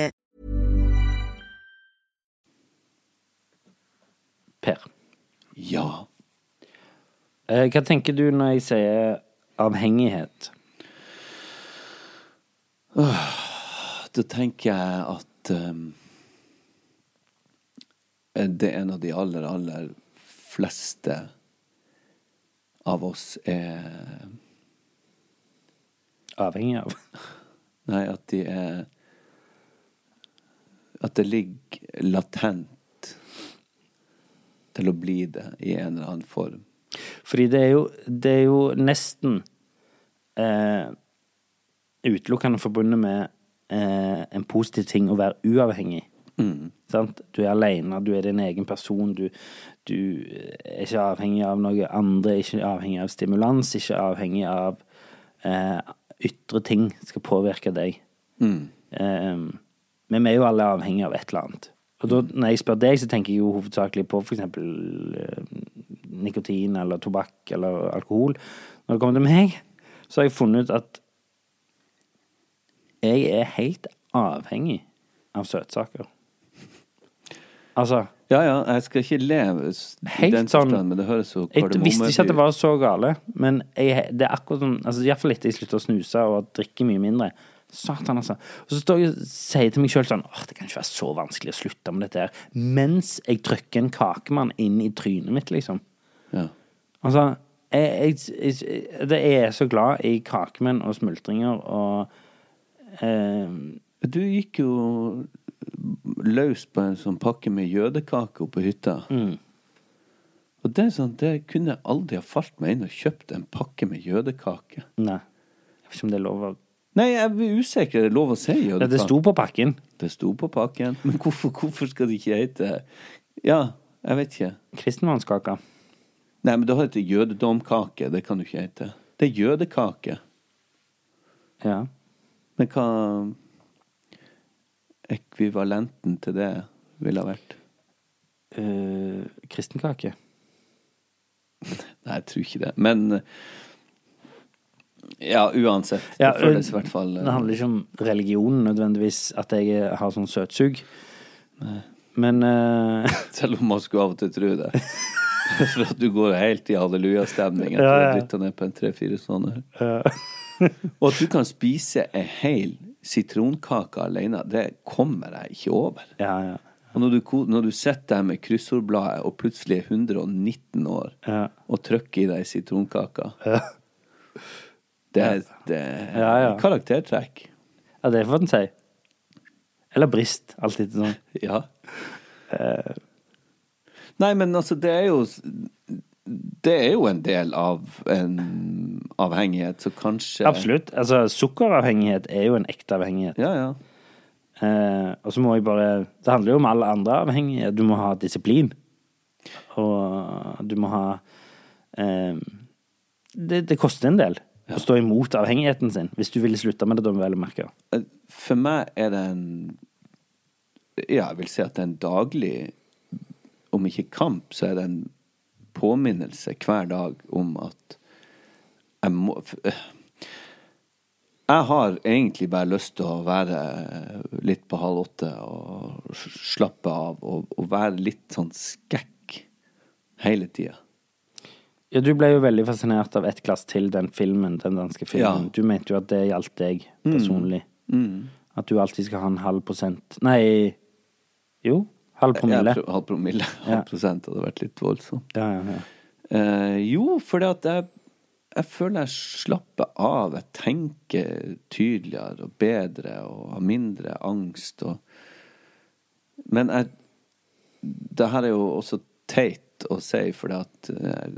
Per. Ja. Eh, Hva tenker du når jeg sier avhengighet? Da tenker jeg at um, det er en av de aller, aller fleste av oss er Avhengig av? Nei, at de er At det ligger latent til å bli det i en eller annen form. Fordi det er jo, det er jo nesten eh, utelukkende forbundet med eh, en positiv ting å være uavhengig. Sant? Du er alene, du er din egen person, du, du er ikke avhengig av noe andre, ikke avhengig av stimulans, ikke avhengig av eh, ytre ting skal påvirke deg. Eh, men vi er jo alle avhengig av et eller annet. Og da, når jeg spør deg, så tenker jeg jo hovedsakelig på eksempel eh, nikotin eller tobakk eller alkohol. Når det kommer til meg, så har jeg funnet ut at jeg er helt avhengig av søtsaker. Altså Ja, ja, jeg skal ikke leve i Helt den sånn- men det høres så Jeg visste ikke at det var så gale, men jeg, det er akkurat sånn altså, Iallfall etter jeg slutta å snuse og drikke mye mindre. Satan, altså. Og så står jeg og sier til meg sjøl sånn Åh, det kan ikke være så vanskelig å slutte med dette her. Mens jeg trykker en kakemann inn i trynet mitt, liksom. Ja. Altså, jeg, jeg, jeg, det er så glad i kakemenn og smultringer og eh, Du gikk jo løs på en sånn pakke med jødekake oppe på hytta. Mm. Og det er sånn, det kunne aldri ha falt meg inn å kjøpt en pakke med jødekake. Nei. Jeg vet ikke om det er lov å Nei, jeg blir usikker. Er lov å si Ja? Det sto på pakken. Det sto på pakken. Men hvorfor, hvorfor skal det ikke hete Ja, jeg vet ikke. Kristenmannskake. Nei, men det heter jødedomkake. Det kan du ikke hete. Det er jødekake. Ja. Men hva ekvivalenten til det ville ha vært? Uh, kristenkake. Nei, jeg tror ikke det. Men ja, uansett. Det Ja, føles i hvert fall eh, Det handler ikke om religion nødvendigvis, at jeg har sånn søtsug. Men uh... Selv om man skulle av og til tro det. For at du går helt i hallelujastemning etter Ja, å ha ja. dytta ned på en tre-fire sånne. Og at du kan spise ei hel sitronkake alene, det kommer jeg ikke over. Ja, ja. Og når du, når du sitter der med kryssordbladet og plutselig er 119 år Ja. og trykker i deg sitronkaka Ja. Det er, er Ja, ja. karaktertrekk. ja, det får en si. Eller brist. Alt etter sånn. Ja. Nei, men altså, det er jo Det er jo en del av en avhengighet, så kanskje Absolutt. Altså, sukkeravhengighet er jo en ekte avhengighet. Ja, ja. Uh, og så må jeg bare Det handler jo om alle andre avhengigheter. Du må ha disiplin. Og du må ha uh, det, det koster en del å stå imot avhengigheten sin, hvis du ville slutte med det, da vel merke. For meg er det en Ja, jeg vil si at det er en daglig Om ikke kamp, så er det en påminnelse hver dag om at jeg må Jeg har egentlig bare lyst til å være litt på halv åtte og slappe av og, og være litt sånn skekk hele tida. Ja, du ble jo veldig fascinert av Ett glass til, den filmen, den danske filmen. Ja. Du mente jo at det gjaldt deg personlig. Mm. At du alltid skal ha en halv prosent Nei, jo, halv promille. Ja, halv promille. Halv prosent hadde vært litt voldsomt. Ja, ja, ja. Eh, jo, fordi at jeg, jeg føler jeg slapper av. Jeg tenker tydeligere og bedre og har mindre angst og Men jeg Det her er jo også teit å si, fordi at eh,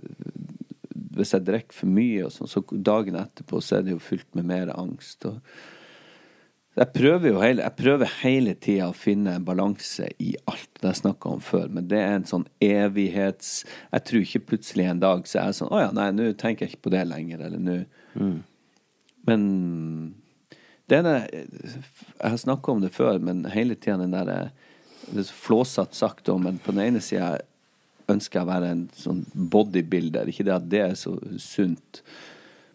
hvis jeg drikker for mye, og sånn, så dagen etterpå så er det jo fylt med mer angst. og jeg prøver jo hele, jeg prøver hele tida å finne en balanse i alt det jeg snakka om før, men det er en sånn evighets Jeg tror ikke plutselig en dag så er jeg sånn Å ja, nei, nå tenker jeg ikke på det lenger, eller nå Men det er det Jeg har snakka om det før, men hele tida den derre er flåsete sagt om, men på den ene sida ønsker jeg å være en sånn bodybuilder. Ikke det at det er så sunt.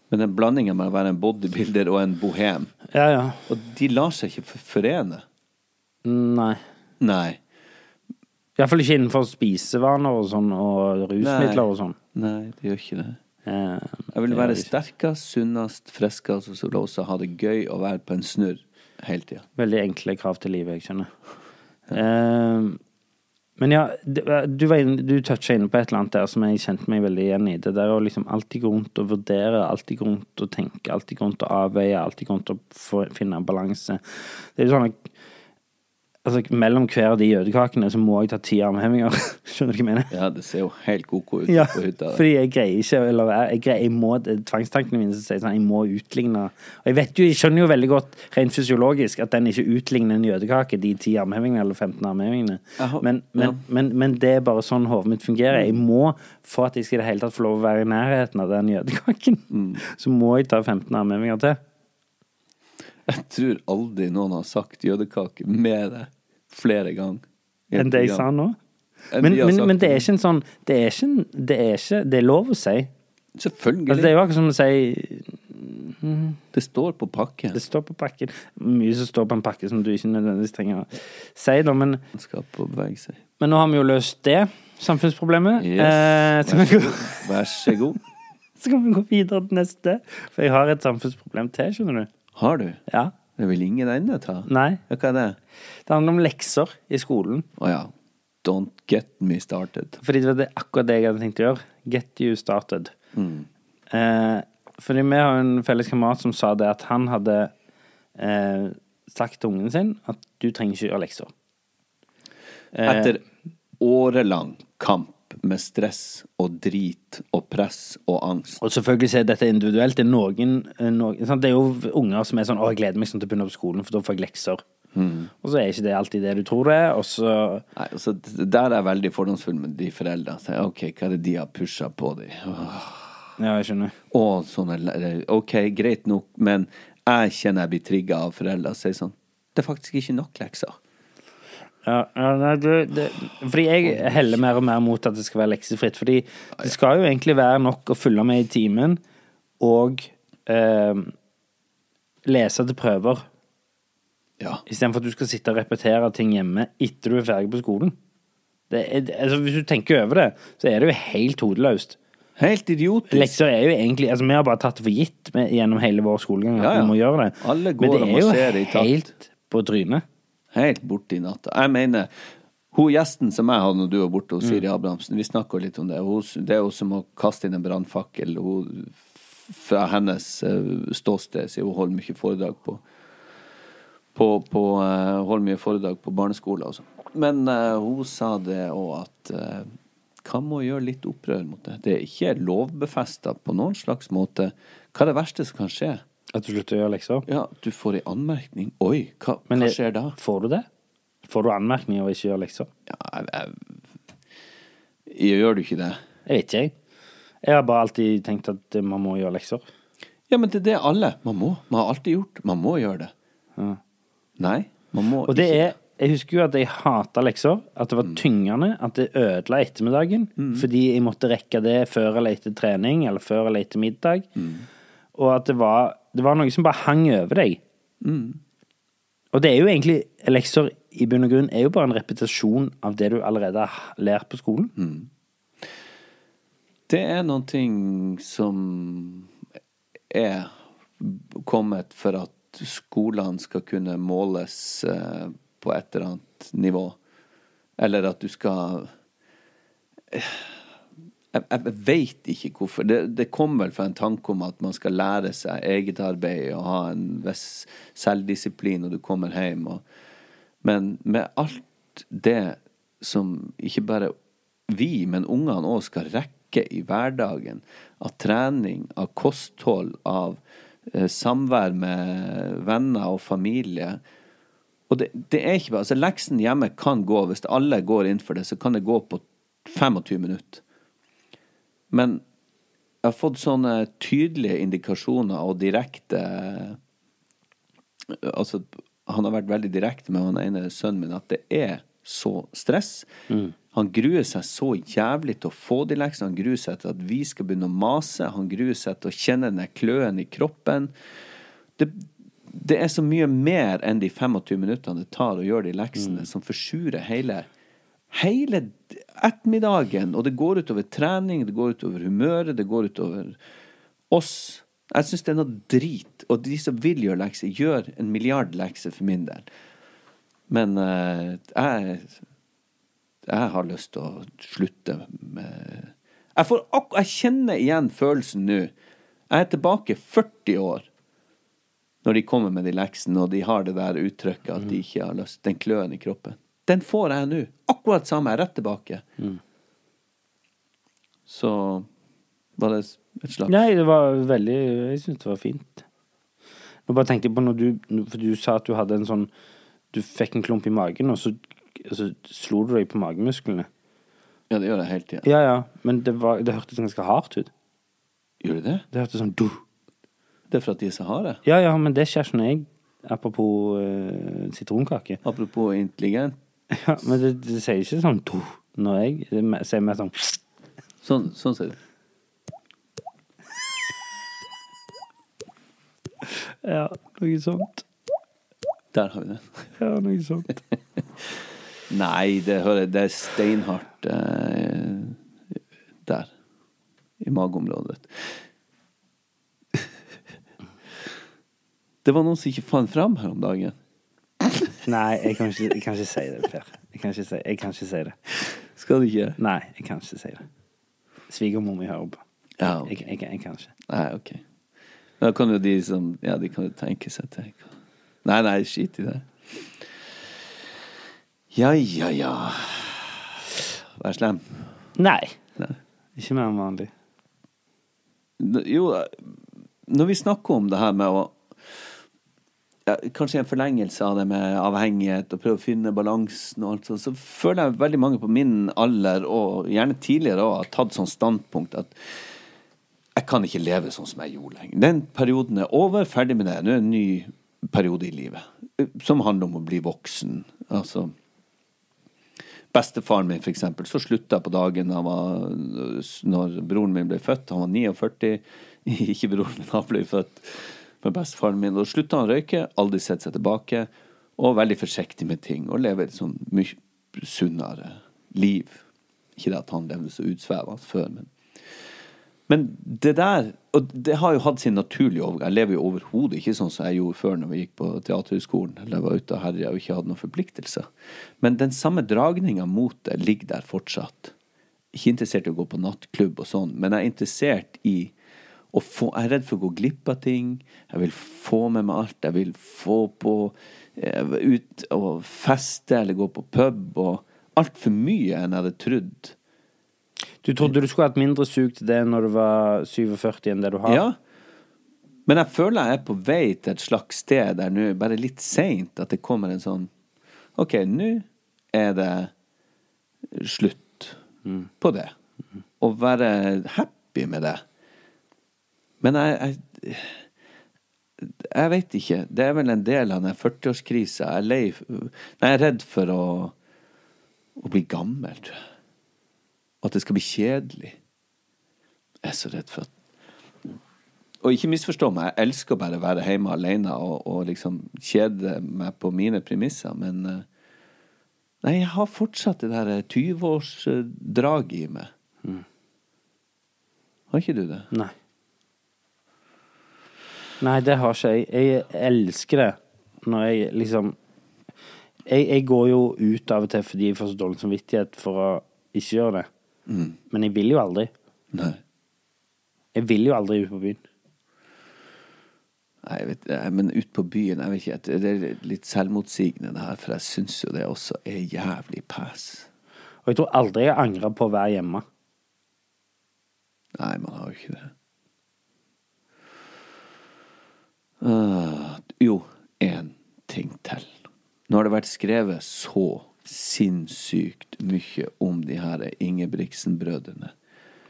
Men den blandingen med å være en bodybuilder og en bohem ja, ja. Og de lar seg ikke forene. Nei. Nei. Iallfall ikke innenfor spisevaner og sånn, og rusmidler og sånn. Nei, det gjør ikke det. Ja, Jeg vil være sterkest, sunnest, friskest, og så vil jeg også ha det gøy å være på en snurr hele tida. Veldig enkle krav til livet, jeg skjønner. Eh, men ja, du, du, var inn- du toucha inne på et eller annet der som jeg kjente meg veldig igjen i. Det der å liksom alltid gå rundt og vurdere, alltid gå rundt og tenke, alltid gå rundt og avveie, alltid gå rundt og finne balanse. Det er jo sånn at altså, mellom hver av de jødekakene så må jeg ta ti armhevinger. Skjønner du hva jeg mener? Ja, det ser jo helt koko ut Ja, på hytta. fordi jeg greier ikke Eller jeg, greier, jeg må er Tvangstankene mine som sier sånn Jeg må utligne Og jeg vet jo, jeg skjønner jo veldig godt rent fysiologisk at den ikke utligner en jødekake, de ti armhevingene eller 15 armhevingene. Men, men, ja. men, men det er bare sånn hodet mitt fungerer. Jeg må, for at jeg skal i det hele tatt få lov å være i nærheten av den jødekaken, Mm. så må jeg ta 15 armhevinger til. Jeg tror aldri noen har sagt jødekake med det flere ganger. Enn det jeg sa nå. Men, men, men det er ikke en sånn Det er ikke, det er, ikke, det er lov å si. Selvfølgelig. Altså, det er jo akkurat som å si Det står på pakken. Det står på pakken. Mye som står på en pakke som du ikke nødvendigvis trenger å si, da. Men, men nå har vi jo løst det samfunnsproblemet. Yes. Eh, så, Vær så god. Vær så god. så kan vi gå videre til neste. For jeg har et samfunnsproblem til, skjønner du. Har du? Ja. Det vil ingen ende ta. Nei. Hva er det? Det handler om lekser i skolen. Å ja. Don't get me started. Fordi det var akkurat det jeg hadde tenkt å gjøre. Get you started. Mm. Eh, fordi vi har en felles kamerat som sa det at han hadde eh, sagt til ungen sin at du trenger ikke gjøre lekser. Eh, Etter årelang kamp med stress og drit og press og angst. Og selvfølgelig er dette individuelt. Det er noen, eh, noen? Det er jo unger som er sånn 'Å, jeg gleder meg sånn til å begynne på skolen, for da får jeg lekser'. Og så er ikke det alltid det du tror det og så Nei, altså, der er jeg veldig fordomsfull med de foreldrene. Så, OK, hva er det de har pusha på de? Åh. Ja, jeg skjønner. Å, sånne OK, greit nok, men jeg kjenner jeg blir trigga av foreldre som sier sånn Det er faktisk ikke nok lekser. Ja, nei, du, det, fordi jeg heller mer og mer mot at det skal være leksefritt. Fordi det skal jo egentlig være nok å følge med i timen og eh, lese til prøver. Ja. Istedenfor at du skal sitte og repetere ting hjemme etter du er ferdig på skolen. Det er, altså, hvis du tenker over det, så er det jo helt hodeløst. Helt idiotisk. Lekser er jo egentlig altså Vi har bare tatt det for gitt med, gjennom hele vår skolegang at Ja, ja. vi må gjøre det. Men det er jo helt på trynet. Helt borte i natta. Jeg mener, hun gjesten som jeg hadde når du var borte hos Mm. Siri Abrahamsen, vi snakka litt om det. Hun, det er jo som å kaste inn en brannfakkel. Fra hennes eh, ståsted, siden hun holder mye foredrag på på, på eh, holder mye foredrag på barneskoler og sånn. Men uh, hun sa det òg at uh, hva med å gjøre litt opprør mot det? Det er ikke lovbefesta på noen slags måte. Hva er det verste som kan skje? At du slutter å gjøre lekser? Ja, du får ei anmerkning. Oi, hva, Men hva skjer da? Får du det? Får du anmerkning av ikke å gjøre lekser? Ja, jeg, jeg, gjør du ikke det? Jeg vet ikke, jeg. Jeg har bare alltid tenkt at man må gjøre lekser. Ja, men det er det alle. Man må. Man har alltid gjort. Man må gjøre det. Nei, man må Og det ikke. er Jeg husker jo at jeg hata lekser. At det var tyngende. At det ødela ettermiddagen. Fordi jeg måtte rekke det før eller etter trening, eller før eller etter middag. Og at det var, det var noe som bare hang over deg. Og det er jo egentlig Lekser i bunn og grunn er jo bare en repetisjon av det du allerede har lært på skolen. Det er noen ting som er kommet for at skolene skal kunne måles eh, på et eller annet nivå. Eller at du skal eh, Jeg, jeg veit ikke hvorfor. Det, det kom vel fra en tanke om at man skal lære seg eget arbeid og ha en viss selvdisiplin når du kommer hjem. Og, men med alt det som ikke bare vi, men ungene òg skal rekke i hverdagen, av trening, av kosthold, av eh, samvær med venner og familie Og det, det er ikke bare Altså, leksen hjemme kan gå, hvis alle går inn for det, så kan det gå på 25 minutter. Men jeg har fått sånne tydelige indikasjoner og direkte Altså, han har vært veldig direkte med han ene sønnen min at det er så stress. Han gruer seg så jævlig til å få de leksene. Han gruer seg til at vi skal begynne å mase. Han gruer seg til å kjenne den kløen i kroppen. Det, det er så mye mer enn de 25 minuttene det tar å gjøre de leksene, som forsurer hele hele ettermiddagen. Og det går utover trening, det går utover humøret, det går utover oss. Jeg syns det er noe drit. Og de som vil gjøre lekser, gjør en milliard lekser for min del. Men uh, jeg Jeg har lyst til å slutte med Jeg, får, jeg kjenner igjen følelsen nå. Jeg er tilbake 40 år når de kommer med de leksene, og de har det der uttrykket at de ikke har lyst. Den kløen i kroppen. Den får jeg nå. Akkurat samme. Rett tilbake. Så var det et slags Nei, det var veldig Jeg syns det var fint. Nå bare tenkte jeg på når du For du sa at du hadde en sånn Du fikk en klump i magen, og så, og så slo du deg på magemusklene. Ja, det gjør jeg hele tida. Ja, ja, men det, var, det hørtes ganske hardt ut. Gjør det det? Det hørtes sånn du. Det er for at de er så harde? Ja, ja, men det skjer ikke når jeg Apropos uh, sitronkake. Apropos intelligent. Ja, men det, det sier ikke sånn to når jeg Det sier mer sånn Sånn, sånn ser du. Ja, noe sånt. Der har vi det. Ja, noe sånt. Nei, det, hører, det er steinhardt eh, der. I mageområdet. Det var noen som ikke fant fram her om dagen. Nei, jeg kan ikke, jeg kan ikke si det, Per. Jeg kan ikke si, jeg kan ikke si det. Skal du ikke? Nei, jeg kan ikke si det. Svigermor mi hører på. Ja, ok. Jeg, jeg, jeg kan ikke. Nei, ok. Da kan jo de som Ja, de kan jo tenke seg til. Nei, nei, skit i det. Ja, ja, ja. Vær slem. Nei. Nei. Ikke mer enn vanlig. Jo, når vi snakker om det her med å ja, Kanskje en forlengelse av det med avhengighet og prøve å finne balansen og alt sånt, så føler jeg veldig mange på min alder, og gjerne tidligere òg, har tatt sånn standpunkt at jeg kan ikke leve sånn som jeg gjorde lenger. Den perioden er over, ferdig med det. Nå er det en ny periode i livet. Som handler om å bli voksen. Altså Bestefaren min, for eksempel, så slutta jeg på dagen jeg var, når broren min ble født. Han var 49. Ikke broren min, han ble født med bestefaren min. Og slutta han å røyke, aldri sett seg tilbake, og veldig forsiktig med ting. Og lever et sånn mye sunnere liv. Ikke det at han levde så utsvevende før, men men det der Og det har jo hatt sin naturlige overgang. Jeg lever jo overhodet ikke sånn som jeg gjorde før når vi gikk på Teaterhøgskolen. Eller var ute og herja og ikke hadde noen forpliktelser. Men den samme dragninga mot det ligger der fortsatt. Ikke interessert i å gå på nattklubb og sånn, men jeg er interessert i å få Jeg er redd for å gå glipp av ting. Jeg vil få med meg alt. Jeg vil få på eh, ut og feste eller gå på pub og altfor mye enn jeg hadde trodd. Du trodde du skulle hatt mindre sug til det når du var 47 enn det du har? Ja. Men jeg føler jeg er på vei til et slags sted der nå, bare litt seint, at det kommer en sånn OK, nå er det slutt på det. Å være happy med det. Men jeg, jeg jeg vet ikke. Det er vel en del av den 40-årskrisa. Jeg er lei Nei, jeg er redd for å, å bli gammel, tror jeg. At det skal bli kjedelig. Jeg er så redd for at Og ikke misforstå meg, jeg elsker bare å være hjemme alene og, og liksom kjede meg på mine premisser, men eh, Nei, jeg har fortsatt det der 20-årsdraget i meg. Har ikke du det? Nei. Nei, det har ikke jeg. Jeg elsker det når jeg liksom jeg, jeg går jo ut av og til fordi jeg får så dårlig samvittighet for å ikke gjøre det. Mm. Men jeg vil jo aldri. Nei. Jeg vil jo aldri ut på byen. Nei, vet, eh, men ut på byen, jeg vet ikke, det er litt selvmotsigende det her, for jeg syns jo det også er jævlig pass. Og jeg tror aldri jeg angrer på å være hjemme. Nei, man har jo ikke det. Ah, jo, én ting til. Nå har det vært skrevet så sinnssykt mye om de her Ingebrigtsen-brødrene.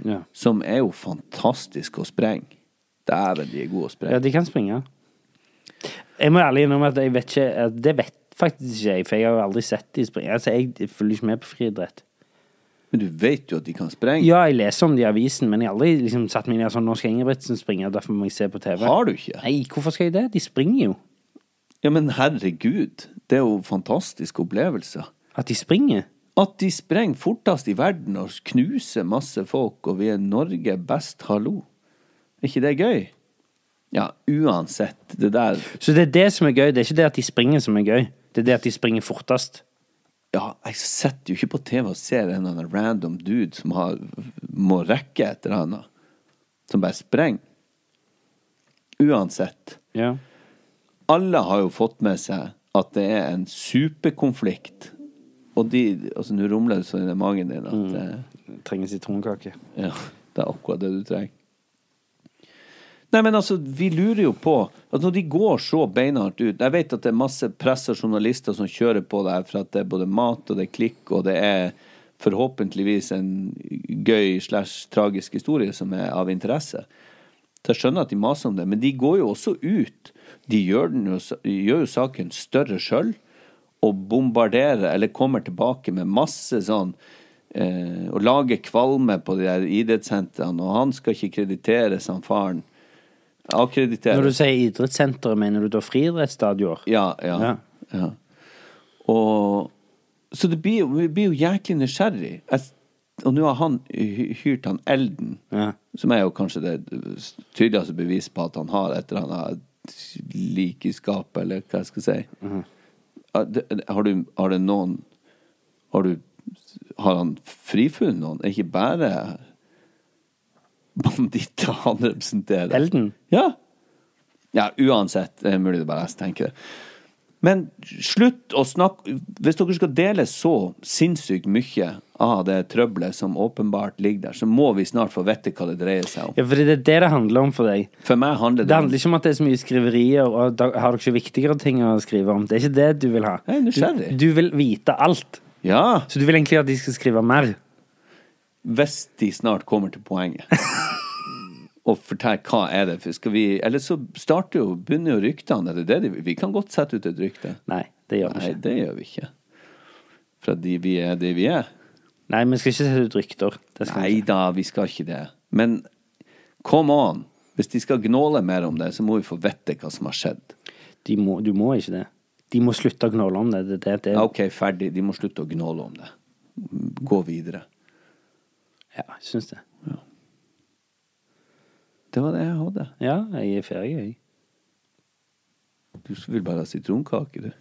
Ja. Som er jo fantastiske å sprenge. Dæven, de er gode å sprenge. Ja, de kan springe. Jeg må ærlig innrømme at jeg vet ikke Det vet faktisk ikke jeg, for jeg har jo aldri sett de springe. Altså, jeg følger ikke med på friidrett. Men du vet jo at de kan sprenge. Ja, jeg leser om det i avisen, men jeg har aldri liksom satt meg ned sånn Nå skal Ingebrigtsen springe, og derfor må jeg se på TV. Har du ikke? Nei, hvorfor skal jeg det? De springer jo. Ja, men herregud. Det er jo fantastiske opplevelser. At de springer? At de sprenger fortest i verden og knuser masse folk, og vi er Norge best, hallo. Er ikke det gøy? Ja, uansett. Det der Så det er det som er gøy, det er ikke det at de springer som er gøy. Det er det at de springer fortest. Ja, jeg sitter jo ikke på TV og ser en eller annen random dude som har, må rekke et eller annet. Som bare sprenger. Uansett. Ja. Alle har jo fått med seg at det er en superkonflikt. Og de Altså, nå rumler det sånn i magen din at det, Trenger sitronkake. Ja, det er akkurat det du trenger. Nei, men altså, vi lurer jo på at Når de går så beinhardt ut Jeg vet at det er masse press og journalister som kjører på det her for at det er både mat og det er klikk, og det er forhåpentligvis en gøy slash tragisk historie som er av interesse. Så jeg skjønner at de maser om det, men de går jo også ut. De gjør, jo, gjør jo saken større sjøl, og bombarderer, eller kommer tilbake med masse sånn eh, Og lager kvalme på de der idrettssentrene, og han skal ikke krediteres, han faren. Når du sier idrettssenteret, mener du da friidrettsstadioner? Ja, ja. Ja. ja. Og Så det blir, vi blir jo jæklig nysgjerrig. Jeg, og nå har han hyrt han Elden, Ja. som er jo kanskje det tydeligste bevis på at han har et eller annet skapet, eller hva jeg skal si. Mm. Har du, har det noen Har du Har han frifunnet noen? Er ikke bare banditter han representerer? Elden? Ja. Ja, uansett. Det er mulig det bare er tenker det. Men slutt å snakke Hvis dere skal dele så sinnssykt mye av det trøbbelet som åpenbart ligger der, så må vi snart få vite hva det dreier seg om. Ja, for det er det det handler om for deg. For meg handler Det det handler ikke om at det er så mye skriverier, og da har dere ikke viktigere ting å skrive om. Det er ikke det du vil ha. Er. Du, du vil vite alt. Ja, Så du vil egentlig at de skal skrive mer. Hvis de snart kommer til poenget. Og fortelle hva er det for skal vi Eller så starter jo, begynner jo ryktene. Er det det de? Vi kan godt sette ut et rykte. Nei, det gjør vi Nei, ikke. det gjør vi ikke. For at de, vi er det vi er. Nei, vi skal ikke sette ut rykter. Det vi Nei da, vi skal ikke det. Men come on. Hvis de skal gnåle mer om det, så må vi få vite hva som har skjedd. Må, du må ikke det. De må slutte å gnåle om det. det, det, det. OK, ferdig. De må slutte å gnåle om det. Gå videre. Ja, jeg syns det. Ja. Det var det jeg hadde. Ja, jeg er ferdig, jeg. Du vil bare ha sitronkake, du.